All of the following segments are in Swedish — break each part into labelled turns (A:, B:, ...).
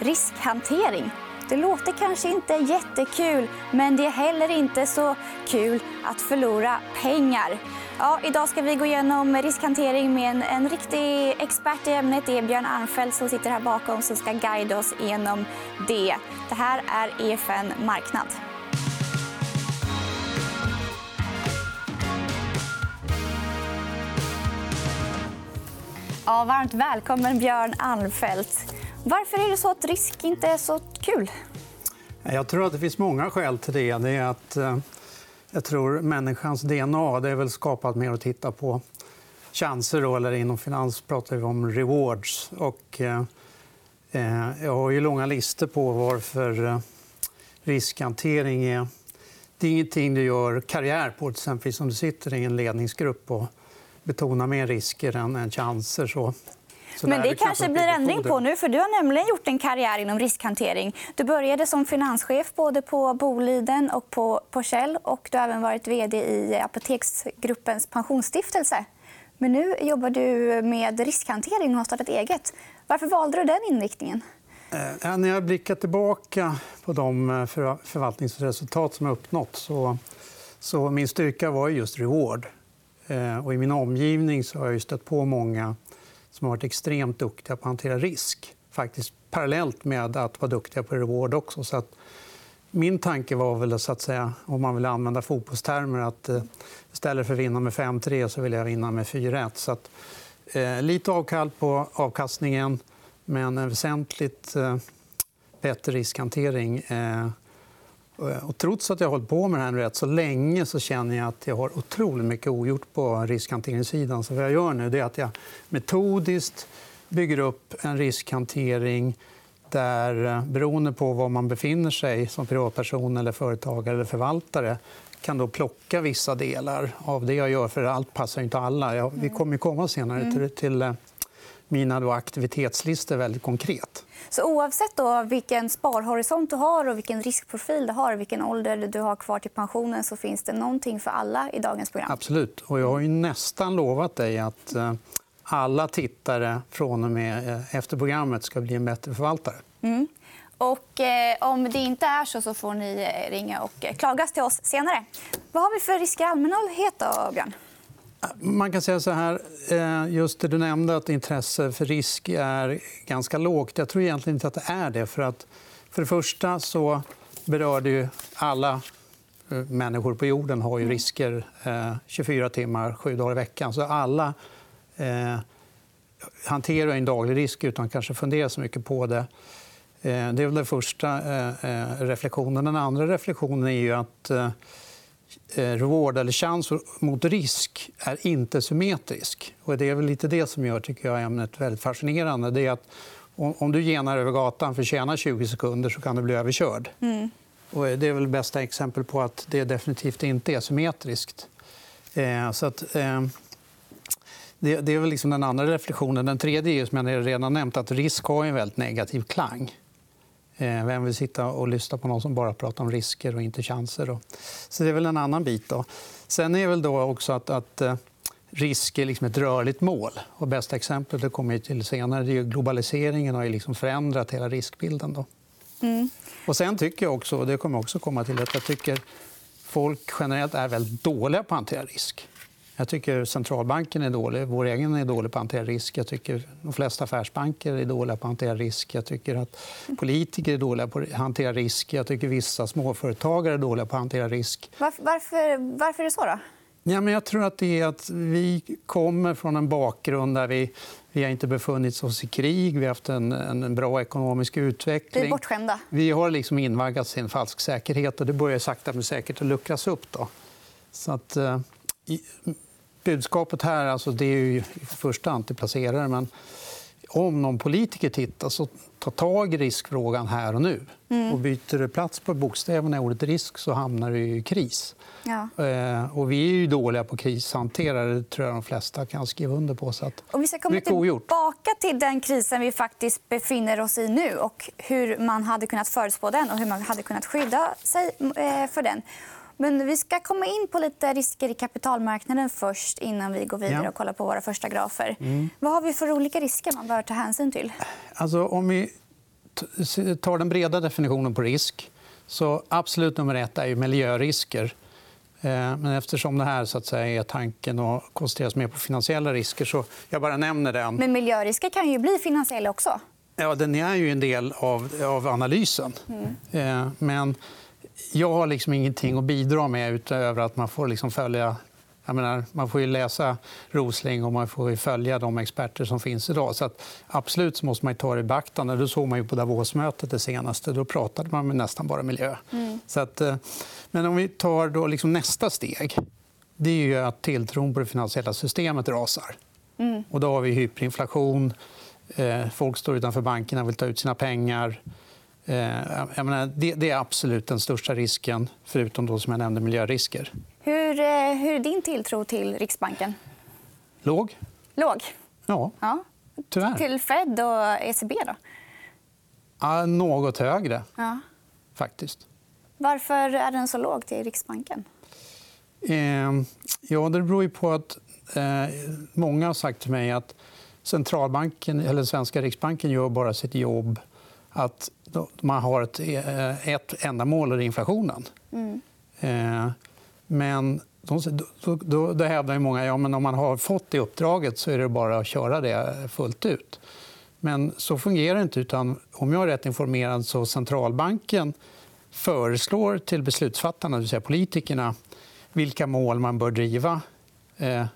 A: riskhantering. Det låter kanske inte jättekul, men det är heller inte så kul att förlora pengar. Ja, idag ska vi gå igenom riskhantering med en, en riktig expert i ämnet. Det är Björn Arnfeldt som sitter här bakom som ska guida oss igenom det. Det här är EFN Marknad. Ja, varmt välkommen, Björn Arnfeldt. Varför är det så att risk inte är så kul?
B: Jag tror att det finns många skäl till det. det är att, eh, jag tror människans DNA det är väl skapat mer att titta på chanser. Då, eller inom finans pratar vi om rewards. Och, eh, eh jag har ju långa listor på varför eh, riskhantering är... Det är ingenting du gör karriär på, till exempel om du sitter i en ledningsgrupp och betonar mer risker än, än chanser. Så
A: men det kanske blir ändring på nu. för Du har nämligen gjort en karriär inom riskhantering. Du började som finanschef både på Boliden och på, på Shell. Och du har även varit vd i Apoteksgruppens pensionsstiftelse. Men nu jobbar du med riskhantering och har startat eget. Varför valde du den inriktningen?
B: Eh, när jag blickar tillbaka på de eh, förvaltningsresultat som jag uppnått så, så min styrka var just reward. Eh, och I min omgivning så har jag stött på många som har varit extremt duktiga på att hantera risk. Faktiskt parallellt med att vara duktiga på reward också. Så att min tanke var väl så att säga, om man vill använda fotbollstermer att eh, istället för att vinna med 5-3 så vill jag vinna med 4-1. Så att, eh, lite avkall på avkastningen, men en väsentligt eh, bättre riskhantering. Eh, och trots att jag har hållit på med det här rätt så länge så känner jag att jag har otroligt mycket ogjort på riskhanteringssidan. Så vad jag gör nu är att jag metodiskt bygger upp en riskhantering där, eh, beroende på var man befinner sig som privatperson, eller företagare eller förvaltare kan då plocka vissa delar av det jag gör. för Allt passar inte alla. Vi kommer komma senare mm. till, till eh, mina då aktivitetslistor väldigt konkret.
A: Så oavsett då vilken sparhorisont du har och vilken riskprofil du har vilken ålder du har kvar till pensionen så finns det någonting för alla i dagens program?
B: Absolut. Och jag har ju nästan lovat dig att eh, alla tittare från och med eh, efter programmet ska bli en bättre förvaltare.
A: Mm. Och, eh, om det inte är så, så får ni ringa och klagas till oss senare. Vad har vi för risker i allmänhet, då, Björn?
B: Man kan säga så här. Eh, just det du nämnde, att intresse för risk är ganska lågt. Jag tror egentligen inte att det är det. För, att, för det första så berör det ju alla eh, människor på jorden har ju mm. risker 24 eh, timmar, sju dagar i veckan. Så alla eh, hanterar en daglig risk utan att kanske fundera så mycket på det. Det är väl den första reflektionen. Den andra reflektionen är ju att reward eller chans mot risk är inte symmetrisk. Och det är väl lite det som gör tycker jag, ämnet väldigt fascinerande. Det är att om du genar över gatan för att tjäna 20 sekunder så kan du bli överkörd. Mm. Och det är väl bästa exempel på att det definitivt inte är symmetriskt. Eh, så att, eh, det, är väl liksom den andra reflektionen. Den tredje är som jag redan nämnt att risk har en väldigt negativ klang. Eh, vem vill sitta och lyssna på någon som bara pratar om risker och inte chanser? Så det är väl en annan bit. Då. Sen är väl då också att, att eh, risk är liksom ett rörligt mål. Och bästa exemplet det kommer till senare. Det är globaliseringen har liksom förändrat hela riskbilden. Då. Mm. Och sen tycker jag också, och det kommer också komma till, att jag tycker folk generellt är väldigt dåliga på att hantera risk. Jag tycker centralbanken är dålig. Vår egen är dålig på att hantera risk. Jag tycker de flesta affärsbanker är dåliga på att hantera risk. Jag tycker att politiker är dåliga på att hantera risk. Jag tycker vissa småföretagare är dåliga på att hantera risk.
A: Varför, varför, är det så? Då?
B: Ja, men jag tror att det är att vi kommer från en bakgrund där vi, vi har inte befunnit oss i krig. Vi har haft en, en bra ekonomisk utveckling.
A: Vi är bortskämda.
B: Vi har liksom invaggats i en falsk säkerhet. och Det börjar sakta men säkert att luckras upp. Då. Så att, eh, budskapet här alltså, det är ju i första hand till placerare. Men om någon politiker tittar, så ta tag i riskfrågan här och nu. Mm. Och byter du plats på bokstäverna i ordet risk så hamnar du i kris. Ja. Eh, och vi är ju dåliga på krishanterare. Det tror jag de flesta kan skriva under på. Så att
A: och vi ska komma tillbaka till den krisen vi faktiskt befinner oss i nu och hur man hade kunnat förutspå den och hur man hade kunnat skydda sig eh, för den. Men vi ska komma in på lite risker i kapitalmarknaden först innan vi går vidare och kollar på våra första grafer. Mm. Vad har vi för olika risker man bör ta hänsyn till?
B: Alltså, om vi tar den breda definitionen på risk så absolut nummer ett är ju miljörisker. Eh, men eftersom det här så att säga, är tanken och koncentreras mer på finansiella risker så jag bara nämner den.
A: Men miljörisker kan ju bli finansiella också.
B: Ja, den är ju en del av, av analysen. Mm. Eh, men jag har liksom ingenting att bidra med utöver att man får liksom följa menar, man får ju läsa Rosling och man får följa de experter som finns idag. Så att, absolut så måste man ta det i beaktande. Det såg man ju på Davosmötet det senaste. Då pratade man med nästan bara miljö. Mm. Så att, eh, men om vi tar då liksom nästa steg. Det är ju att tilltron på det finansiella systemet rasar. Mm. Och då har vi hyperinflation. Eh, folk står utanför bankerna och vill ta ut sina pengar. Eh, menar, det är absolut den största risken, förutom då, som jag nämnde, miljörisker.
A: Hur, eh, hur är din tilltro till Riksbanken?
B: Låg.
A: Låg?
B: Ja, ja. tyvärr.
A: Till Fed och ECB? då?
B: Ja, något högre, ja. faktiskt.
A: Varför är den så låg till Riksbanken?
B: Eh, ja, det beror på att eh, många har sagt till mig att centralbanken, eller svenska Riksbanken gör bara sitt jobb att man har ett, eh, ett enda mål, och det inflationen. Mm. Eh, men då, då, då, då hävdar många att ja, om man har fått det uppdraget så är det bara att köra det fullt ut. Men så fungerar det inte. Utan om jag är rätt informerad så centralbanken föreslår till beslutsfattarna, det vill säga politikerna vilka mål man bör driva eh,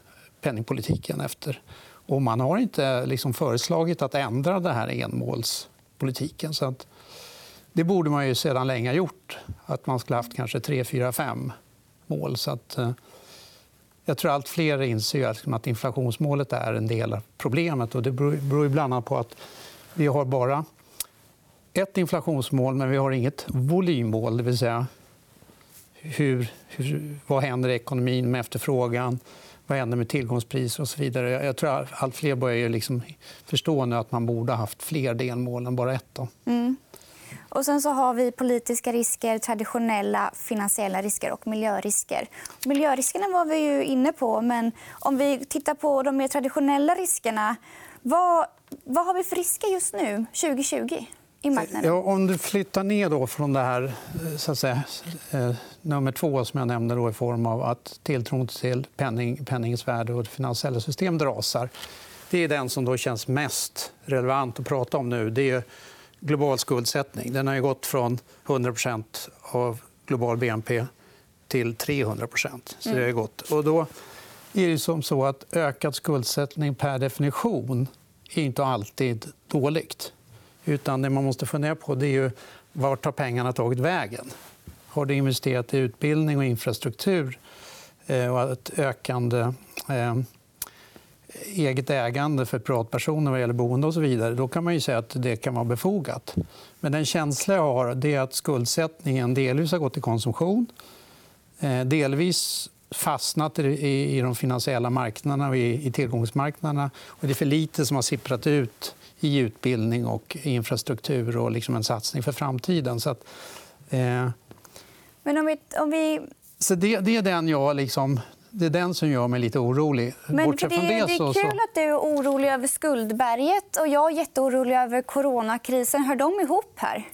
B: penningpolitiken efter. Och man har inte liksom föreslagit att ändra den här politiken. Så att det borde man ju sedan länge ha gjort. Att man skulle haft kanske tre, fyra, fem mål. Så att, eh, jag tror allt fler inser liksom, att inflationsmålet är en del av problemet. Och det beror bland annat på att vi har bara ett inflationsmål men vi har inget volymmål. Det vill säga hur, hur, vad händer i ekonomin med efterfrågan? Vad händer med tillgångspriser och så vidare? Jag tror att allt fler börjar liksom förstå nu att man borde ha haft fler delmål än bara ett. Då. Mm.
A: Och sen så har vi politiska risker, traditionella finansiella risker och miljörisker. Miljöriskerna var vi ju inne på. men Om vi tittar på de mer traditionella riskerna... Vad, vad har vi för risker just nu, 2020? I marknaden?
B: Ja, om du flyttar ner då från det här, så att säga, eh, nummer två som jag nämnde då, i form av att tilltron till penning, penningens värde och det finansiella systemet rasar. Det är den som då känns mest relevant att prata om nu. Det är global skuldsättning. Den har gått från 100% av global BNP till 300 så det har mm. gått. Och då är det som så att ökad skuldsättning per definition är inte alltid dåligt. Utan det man måste fundera på det är ju vart har pengarna tagit vägen. Har du investerat i utbildning och infrastruktur eh, och ett ökande eh, eget ägande för privatpersoner vad gäller boende och så vidare, då kan man ju säga att det kan vara befogat. Men den känsla jag har är att skuldsättningen delvis har gått till konsumtion. Eh, delvis fastnat i de finansiella marknaderna och i tillgångsmarknaderna. Och det är för lite som har sipprat ut i utbildning och infrastruktur och liksom en satsning för framtiden. Så att,
A: eh... Men om vi, om vi...
B: Så det, det är den jag liksom det är den som gör mig lite orolig.
A: Men det, det, det, är kul att du är orolig över skuldberget och jag är jätteorolig över coronakrisen. Hör de ihop här?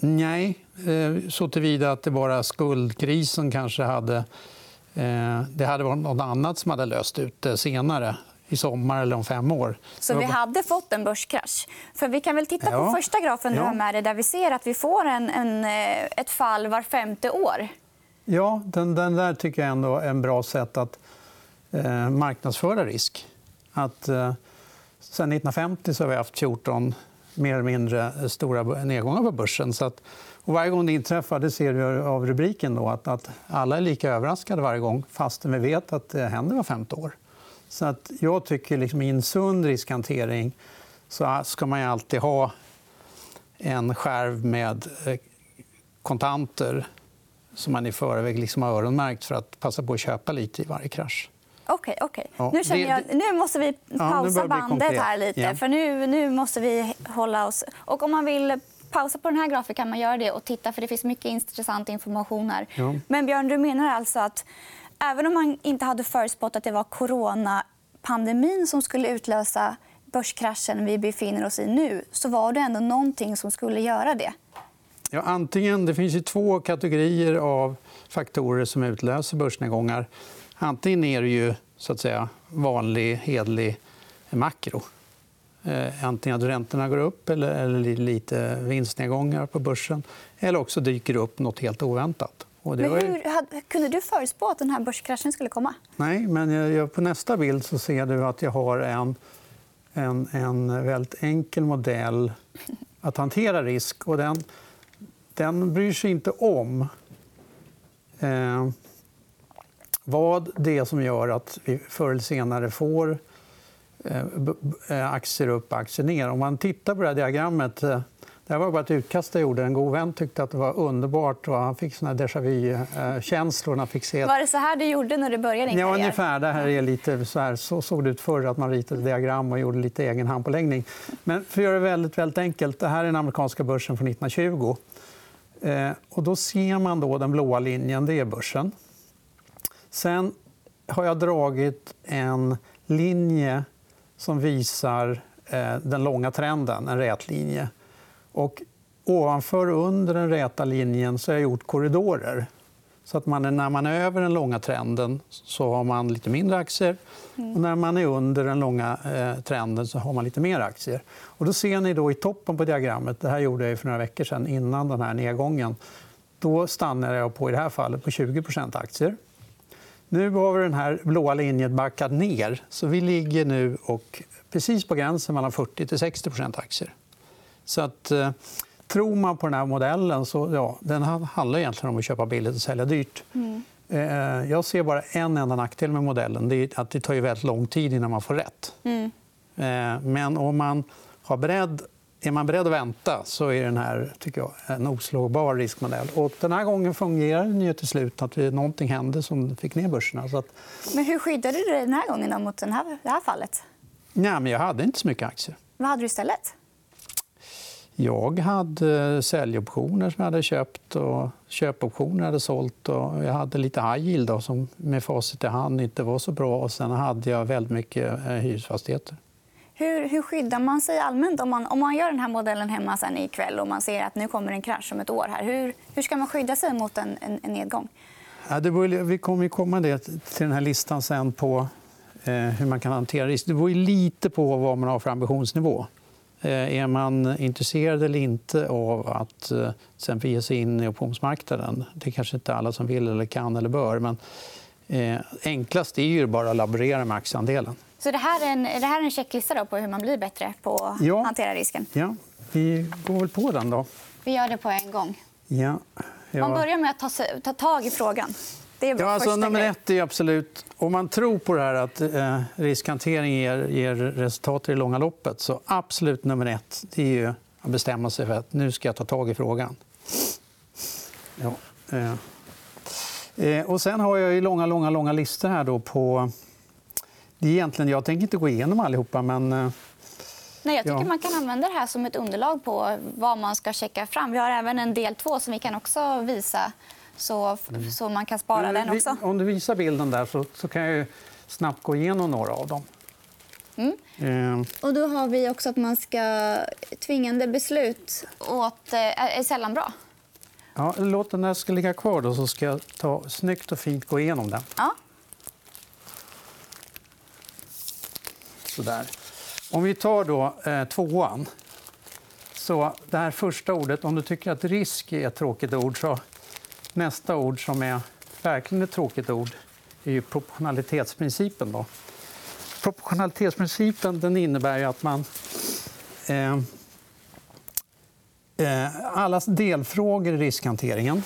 B: Nej, eh, så tillvida att det bara skuldkrisen kanske hade... Eh, det hade varit något annat som hade löst ut det senare i sommar eller om fem år.
A: Så vi hade fått en börskrasch? För vi kan väl titta på första grafen du har med dig, där vi ser att vi får en, en, eh, ett fall var femte år.
B: Ja, den, den där tycker jag ändå är en bra sätt att eh, marknadsföra risk. Att, eh, sen 1950 så har vi haft 14 mer eller mindre stora nedgångar på börsen. Så att, och varje gång det inträffar det ser vi av rubriken då, att, att alla är lika överraskade varje gång fastän vi vet att det händer var femte år. Så att jag tycker liksom, i en sund riskhantering så ska man alltid ha en skärv med eh, kontanter som man i förväg liksom har öronmärkt för att passa på att köpa lite i varje krasch.
A: Okej, okay, okay. nu, känner jag, nu måste vi pausa ja, bandet här lite. För nu, nu måste vi hålla oss... Och om man vill pausa på den här grafen kan man göra det och titta för det finns mycket intressant information här. Ja. Men Björn, du menar alltså att även om man inte hade förutspått att det var coronapandemin som skulle utlösa börskraschen vi befinner oss i nu så var det ändå någonting som skulle göra det.
B: Ja, antingen, det finns ju två kategorier av faktorer som utlöser börsnedgångar. Antingen är det ju så att säga, vanlig, hedlig makro. Eh, antingen att räntorna går upp eller, eller lite vinstnedgångar på börsen. Eller också dyker det upp nåt helt oväntat.
A: Men hur, kunde du förutspå att den här börskraschen skulle komma?
B: Nej, men jag, på nästa bild så ser du att jag har en, en, en väldigt enkel modell att hantera risk. Och den, den bryr sig inte om eh, vad det är som gör att vi förr eller senare får eh, eh, aktier upp, aktier ner. Om man tittar på det här diagrammet eh, det här var bara ett utkast jag gjorde. En god vän tyckte att det var underbart. Och han fick såna déjà vu-känslor. Fick se...
A: Var det så här du gjorde när du började din
B: Ja, ungefär. Det här är lite så, här. så såg det ut förr. att Man ritade diagram och gjorde lite egen handpåläggning. Men för att göra det väldigt, väldigt enkelt. Det här är den amerikanska börsen från 1920. Eh, och då ser man då den blåa linjen. Det är börsen. Sen har jag dragit en linje som visar eh, den långa trenden, en rät linje. Och ovanför och under den räta linjen så har jag gjort korridorer. Så att man är, när man är över den långa trenden så har man lite mindre aktier. Mm. Och när man är under den långa eh, trenden så har man lite mer aktier. Och då ser ni då i toppen på diagrammet, det här gjorde jag för några veckor sedan innan den här nedgången. Då stannar jag på, i det här fallet på 20% aktier. Nu har den här blåa linjen backat ner. Så vi ligger nu och precis på gränsen mellan 40 till 60% aktier. Så att, eh, tror man på den här modellen så ja, den handlar egentligen om att köpa billigt och sälja dyrt. Mm. Eh, jag ser bara en enda nackdel med modellen. Det är att det tar ju väldigt lång tid innan man får rätt. Mm. Eh, men om man har beredd, är man beredd att vänta så är den här tycker jag, en oslagbar riskmodell. Och den här gången fungerar den ju till slut. att Någonting hände som fick ner börserna. Så att...
A: Men hur skyddade du dig den här gången mot det här fallet?
B: Nej, men jag hade inte så mycket aktier.
A: Vad hade du istället?
B: Jag hade säljoptioner som jag hade köpt och köpoptioner jag hade sålt. Och jag hade lite high yield då, som med facit i hand inte var så bra. Och sen hade jag väldigt mycket eh, hyresfastigheter.
A: Hur, hur skyddar man sig allmänt om man, om man gör den här modellen hemma sen ikväll och man ser att nu kommer en krasch om ett år? Här. Hur, hur ska man skydda sig mot en, en, en nedgång?
B: Ja, det bör, vi kommer komma det till den här listan sen på eh, hur man kan hantera risk. Det beror lite på vad man har för ambitionsnivå. Eh, är man intresserad eller inte av att eh, exempel ge sig in i optionsmarknaden? Det är kanske inte alla som vill, eller kan eller bör. Men eh, enklast är ju bara att laborera med aktieandelen.
A: Så det här är en, det här är en checklista på hur man blir bättre på att ja. hantera risken?
B: Ja, vi går väl på den. då.
A: Vi gör det på en gång.
B: Ja.
A: Ja. Man börjar med att ta, ta tag i frågan. Det är
B: ja, alltså, nummer ett är absolut... Om man tror på det här att eh, riskhantering ger, ger resultat i det långa loppet så absolut nummer ett det är ju att bestämma sig för att nu ska jag ta tag i frågan. Ja, eh. Eh, och sen har jag ju långa, långa, långa listor här då på... Det är egentligen, jag tänker inte gå igenom allihopa, men... Eh...
A: Nej, jag tycker ja. man kan använda det här som ett underlag på vad man ska checka fram. Vi har även en del två som vi kan också visa så, mm. så man kan spara den också.
B: Om du visar bilden där så, så kan jag snabbt gå igenom några av dem.
A: Mm. Mm. Och då har vi också att man ska... Tvingande beslut åt, eh, är sällan bra.
B: Ja, låt den där ska ligga kvar, då, så ska jag ta, snyggt och fint gå igenom den.
A: Ja.
B: Så där. Om vi tar då, eh, tvåan. Så det här första ordet, om du tycker att risk är ett tråkigt ord så Nästa ord som är verkligen ett tråkigt ord är ju proportionalitetsprincipen. Då. Proportionalitetsprincipen den innebär att man... Eh, eh, alla delfrågor i riskhanteringen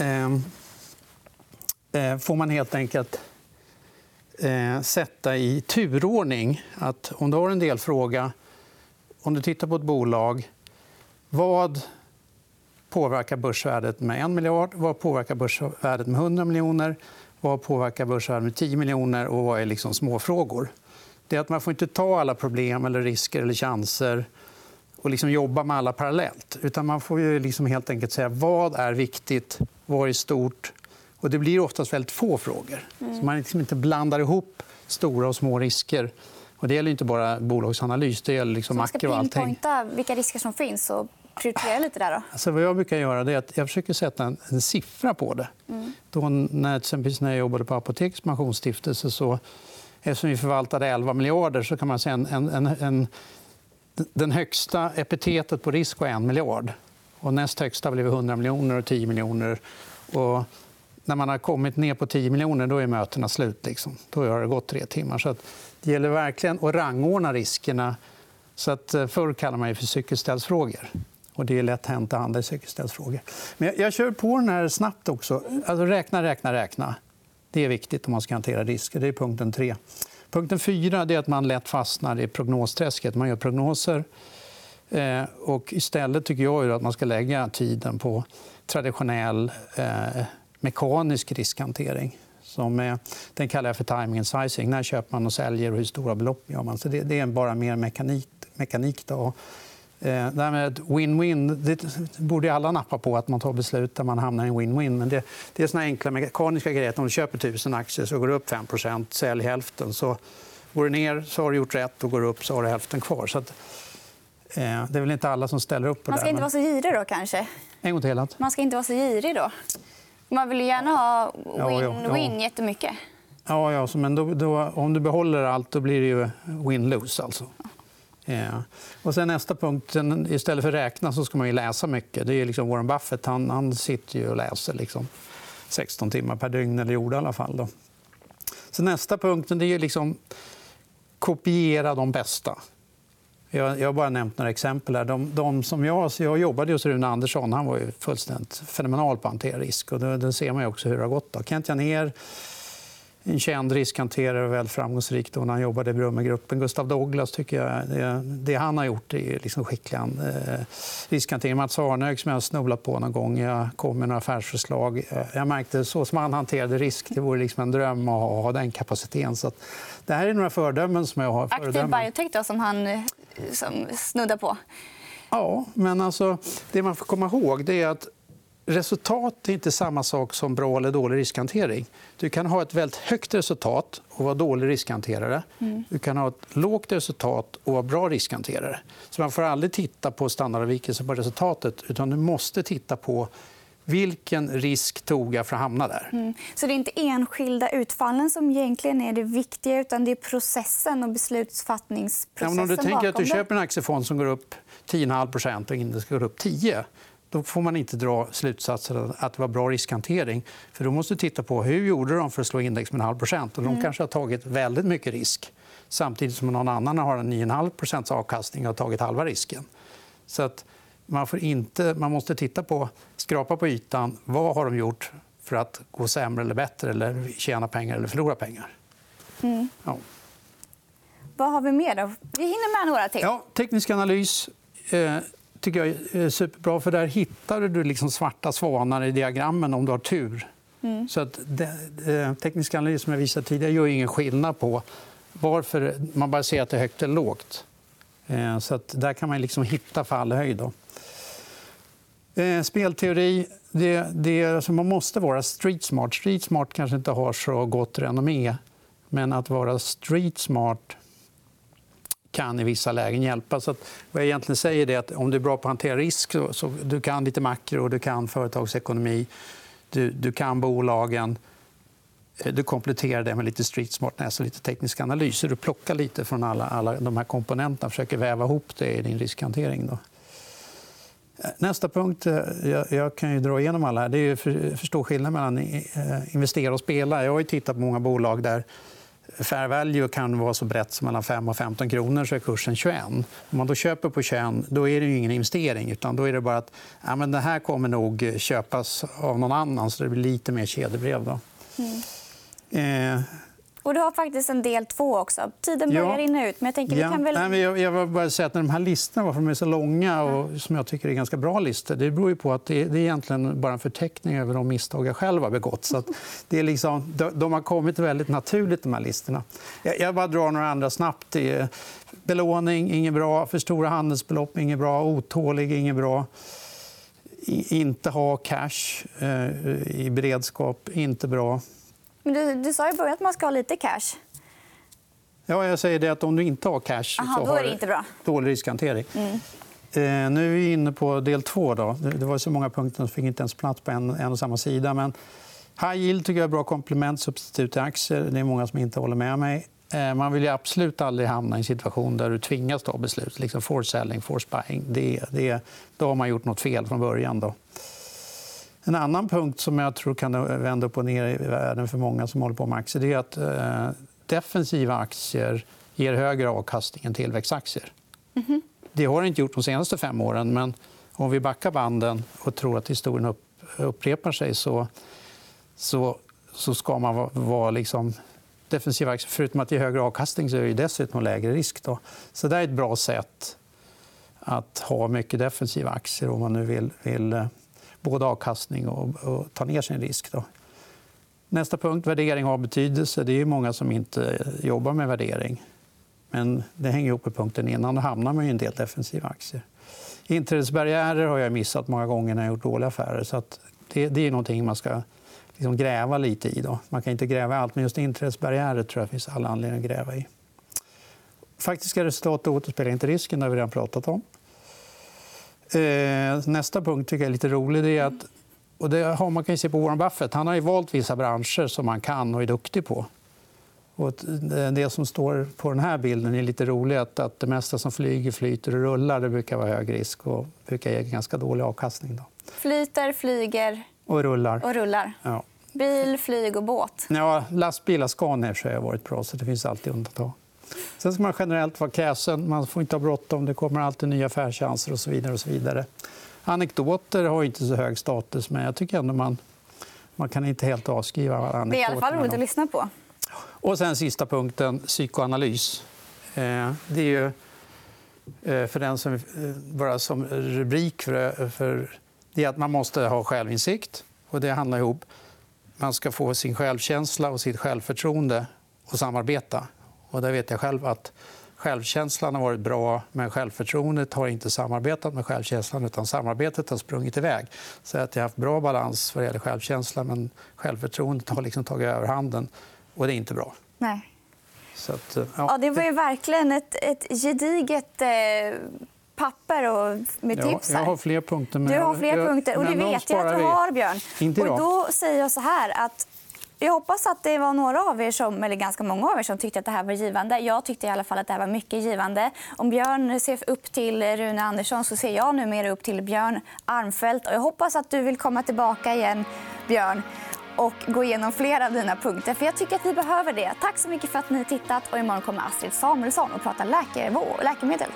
B: eh, eh, får man helt enkelt eh, sätta i turordning. Att om du har en delfråga, om du tittar på ett bolag vad påverkar börsvärdet med 1 miljard? Vad påverkar börsvärdet med 100 miljoner? Vad påverkar börsvärdet med 10 miljoner? Och vad är liksom småfrågor? Det är att man får inte ta alla problem, eller risker eller chanser och liksom jobba med alla parallellt. Utan man får ju liksom helt enkelt säga vad är viktigt, vad är stort. Och det blir oftast väldigt få frågor. Mm. Så man liksom inte blandar ihop stora och små risker Och det gäller inte bara bolagsanalys. Det gäller liksom
A: man ska pinpointa vilka risker som finns och prioritera lite där? Då?
B: Alltså, vad jag brukar göra är att jag försöker sätta en, en siffra på det. Mm. Då, när, exempelvis när jag jobbade på Apotekets pensionsstiftelse så eftersom vi förvaltade 11 miljarder så kan man säga en, en, en, den högsta epitetet på risk var 1 miljard. Och näst högsta blev 100 miljoner och 10 miljoner. Och när man har kommit ner på 10 miljoner då är mötena slut. Liksom. Då har det gått tre timmar. Så det gäller verkligen att rangordna riskerna. Så att, eh, förr kallade man det för cykelställsfrågor. Och det är lätt hänt att andra i cykelställsfrågor. Men jag, jag kör på den här snabbt också. Alltså, räkna, räkna, räkna. Det är viktigt om man ska hantera risker. Det är punkten tre. Punkten fyra är att man lätt fastnar i prognosträsket. Man gör prognoser. Eh, och istället tycker jag att man ska lägga tiden på traditionell eh, mekanisk riskhantering. Som eh, den kallar jag för timing and sizing. När köper man och säljer och hur stora belopp gör man? Så det, det är bara mer mekanik. mekanik då. Eh, det här med win-win det borde alla nappa på. att man tar beslut där man hamnar i en win-win. Men det, det är såna enkla mekaniska grejer. Om du köper 1000 aktier så går det upp 5% sälj hälften. Så går det ner så har du gjort rätt och går det upp så har du hälften kvar. Så att, eh, det är väl inte alla som ställer upp på
A: Man ska
B: det.
A: inte vara så girig då kanske?
B: En gång till.
A: Man ska inte vara så girig då? Man vill gärna ha win-win ja, jättemycket.
B: Ja, ja men då, då, om du behåller allt då blir det ju win-lose. Alltså. Ja. Och sen nästa punkt. Istället för att räkna så ska man ju läsa mycket. Det är liksom Warren Buffett han, han sitter ju och läser liksom 16 timmar per dygn, eller gjorde i alla fall. Då. Så nästa punkt det är liksom kopiera de bästa. Jag, jag har bara nämnt några exempel. Här. De, de som jag, jag jobbade hos Rune Andersson. Han var ju fullständigt fenomenal på att hantera risk. Och då, då ser man också hur det har gått. Då. Kent Janér känd riskhanterare och väldigt framgångsrik då när han jobbade i Brummegruppen. Gustav Douglas tycker jag, det, han har gjort är liksom skicklig eh, riskhantering. Mats Arnhög som jag har snubblat på någon gång. Jag kom med några affärsförslag. Eh, jag märkte så som han hanterade risk. Det vore liksom en dröm att ha den kapaciteten. Så det här är några fördömen som jag har.
A: Active Biotech då, som han eh, som snuddar på?
B: Ja, men alltså, det man får komma ihåg det är att resultat är inte samma sak som bra eller dålig riskhantering. Du kan ha ett väldigt högt resultat och vara dålig riskhanterare. Mm. Du kan ha ett lågt resultat och vara bra riskhanterare. Så man får aldrig titta på standardavvikelse på resultatet utan du måste titta på vilken risk tog jag för att hamna där? Mm.
A: Så det är inte enskilda utfallen som egentligen är det viktiga utan det är processen och beslutsfattningsprocessen
B: ja, Om du tänker att du köper en aktiefond som går upp 10,5% och index går upp 10 då får man inte dra slutsatsen att det var bra riskhantering. För då måste du titta på hur gjorde de för att slå index med en halv procent. de mm. kanske har tagit väldigt mycket risk samtidigt som någon annan har en 9,5% avkastning och har tagit halva risken. Så att man, får inte, man måste titta på, skrapa på ytan. Vad har de gjort för att gå sämre eller bättre eller tjäna pengar eller förlora pengar? Mm. Ja.
A: Vad har vi mer? Då? Vi hinner med några till.
B: Ja, teknisk analys. Eh, tycker jag är superbra. för Där hittar du liksom svarta svanar i diagrammen om du har tur. Mm. Så att det, teknisk analys som jag visade tidigare gör ingen skillnad på varför man bara ser att det är högt eller lågt. Eh, så att där kan man liksom hitta fallhöjd. Då. Eh, spelteori. Det, det, alltså man måste vara street smart. Street smart kanske inte har så gott renommé. Men att vara street smart kan i vissa lägen hjälpa. Så vad jag egentligen säger är att om du är bra på att hantera risk så, så du kan lite makro, du kan företagsekonomi, du, du kan bolagen. Eh, du kompletterar det med lite street smartness och lite teknisk analys. Så du plockar lite från alla, alla de här komponenterna och försöker väva ihop det i din riskhantering. Då. Eh, nästa punkt, eh, jag, jag kan ju dra igenom alla här, det är att förstå skillnaden mellan investera och spela. Jag har tittat på många bolag där fair value kan vara så brett som mellan 5 och 15 kronor så är kursen 21. Om man då köper på 21 då är det ingen investering. utan Då är det bara att ja, men det här kommer nog köpas av någon annan. så Det blir lite mer kedjebrev. Då.
A: Mm. Eh, och du har faktiskt en del två också. Tiden börjar ja. rinna ut. Men jag, tänker, ja. vi kan väl...
B: Nej, men jag, jag vill bara säga att de här listorna, varför de är så långa och som jag tycker är ganska bra listor, det beror på att det är, det är egentligen bara en förteckning över de misstag jag själv har begått. Så det är liksom, de, har kommit väldigt naturligt, de här listorna. Jag, jag bara drar några andra snabbt. Belåning, inget bra. För stora handelsbelopp, inget bra. Otålig, inget bra. inte ha cash eh, i beredskap, inte bra.
A: Men du, du sa i början att man ska ha lite cash.
B: Ja, jag säger det att om du inte har cash
A: Aha, så
B: har
A: du inte bra.
B: dålig riskhantering. Mm. Eh, nu är vi inne på del två. Då. Det var så många punkter som fick inte ens plats på en, en och samma sida. Men high yield tycker jag är bra komplement, substitut till aktier. Det är många som inte håller med mig. Eh, man vill absolut aldrig hamna i en situation där du tvingas ta beslut. Liksom force selling, force buying. Det, det, då har man gjort nåt fel från början. Då. En annan punkt som jag tror kan vända upp och ner i världen för många som håller på med aktier det är att eh, defensiva aktier ger högre avkastning än tillväxtaktier. Mm -hmm. Det har det inte gjort de senaste fem åren. Men om vi backar banden och tror att historien upp, upprepar sig så, så, så ska man vara, vara liksom defensiva aktier. Förutom att ge högre avkastning så är det dessutom lägre risk. Då. Så det är ett bra sätt att ha mycket defensiva aktier om man nu vill, vill eh, både avkastning och, och ta ner sin risk. Då. Nästa punkt, värdering har betydelse. Det är många som inte jobbar med värdering. Men det hänger ihop med punkten innan. Då hamnar man i en del defensiva aktier. Inträdesbarriärer har jag missat många gånger när jag gjort dåliga affärer. Så det, det är någonting man ska liksom gräva lite i. Då. Man kan inte gräva i allt, men just inträdesbarriärer tror jag finns alla anledning att gräva i. Faktiska resultat återspeglar inte risken. Det har vi redan pratat om. Eh, nästa punkt tycker jag är lite rolig. Det är att, och det har man kan se på Warren Buffett. Han har valt vissa branscher som han kan och är duktig på. Och det som står på den här bilden är lite roligt. Att det mesta som flyger, flyter och rullar det brukar vara hög risk och brukar ge ganska dålig avkastning. Då.
A: Flyter, flyger
B: och rullar.
A: Och rullar.
B: Ja.
A: Bil, flyg och båt.
B: Ja, lastbilar Scania har varit bra, så det finns alltid undantag. Sen ska man generellt vara kräsen. Man får inte ha bråttom. Det kommer alltid nya affärschanser och så vidare. Och så vidare. Anekdoter har inte så hög status, men jag tycker ändå man, man kan inte helt avskriva anekdoter.
A: Det är i alla fall roligt att lyssna på.
B: Och sen sista punkten, psykoanalys. Eh, det är ju eh, för den som eh, bara som rubrik för, för det är att man måste ha självinsikt. Och det handlar ihop. Man ska få sin självkänsla och sitt självförtroende och samarbeta. Och där vet jag själv att självkänslan har varit bra men självförtroendet har inte samarbetat med självkänslan utan samarbetet har sprungit iväg. Så att jag har haft bra balans vad gäller självkänsla men självförtroendet har liksom tagit överhanden. Och det är inte bra.
A: Nej.
B: Att, ja.
A: ja. det var ju verkligen ett, ett gediget eh, papper och med tips.
B: Här. Jag har fler punkter.
A: Men... Du har fler punkter. Och det vet jag att du har, Björn.
B: Inte
A: och då säger jag så här att jag hoppas att det var några av er, som, eller ganska många av er som tyckte att det här var givande. Jag tyckte i alla fall att det här var mycket givande. Om Björn ser upp till Rune Andersson så ser jag numera upp till Björn Armfelt. Och jag hoppas att du vill komma tillbaka igen, Björn och gå igenom fler av dina punkter. För Jag tycker att vi behöver det. Tack så mycket för att ni har tittat. Och imorgon kommer Astrid Samuelsson och prata läkemedel.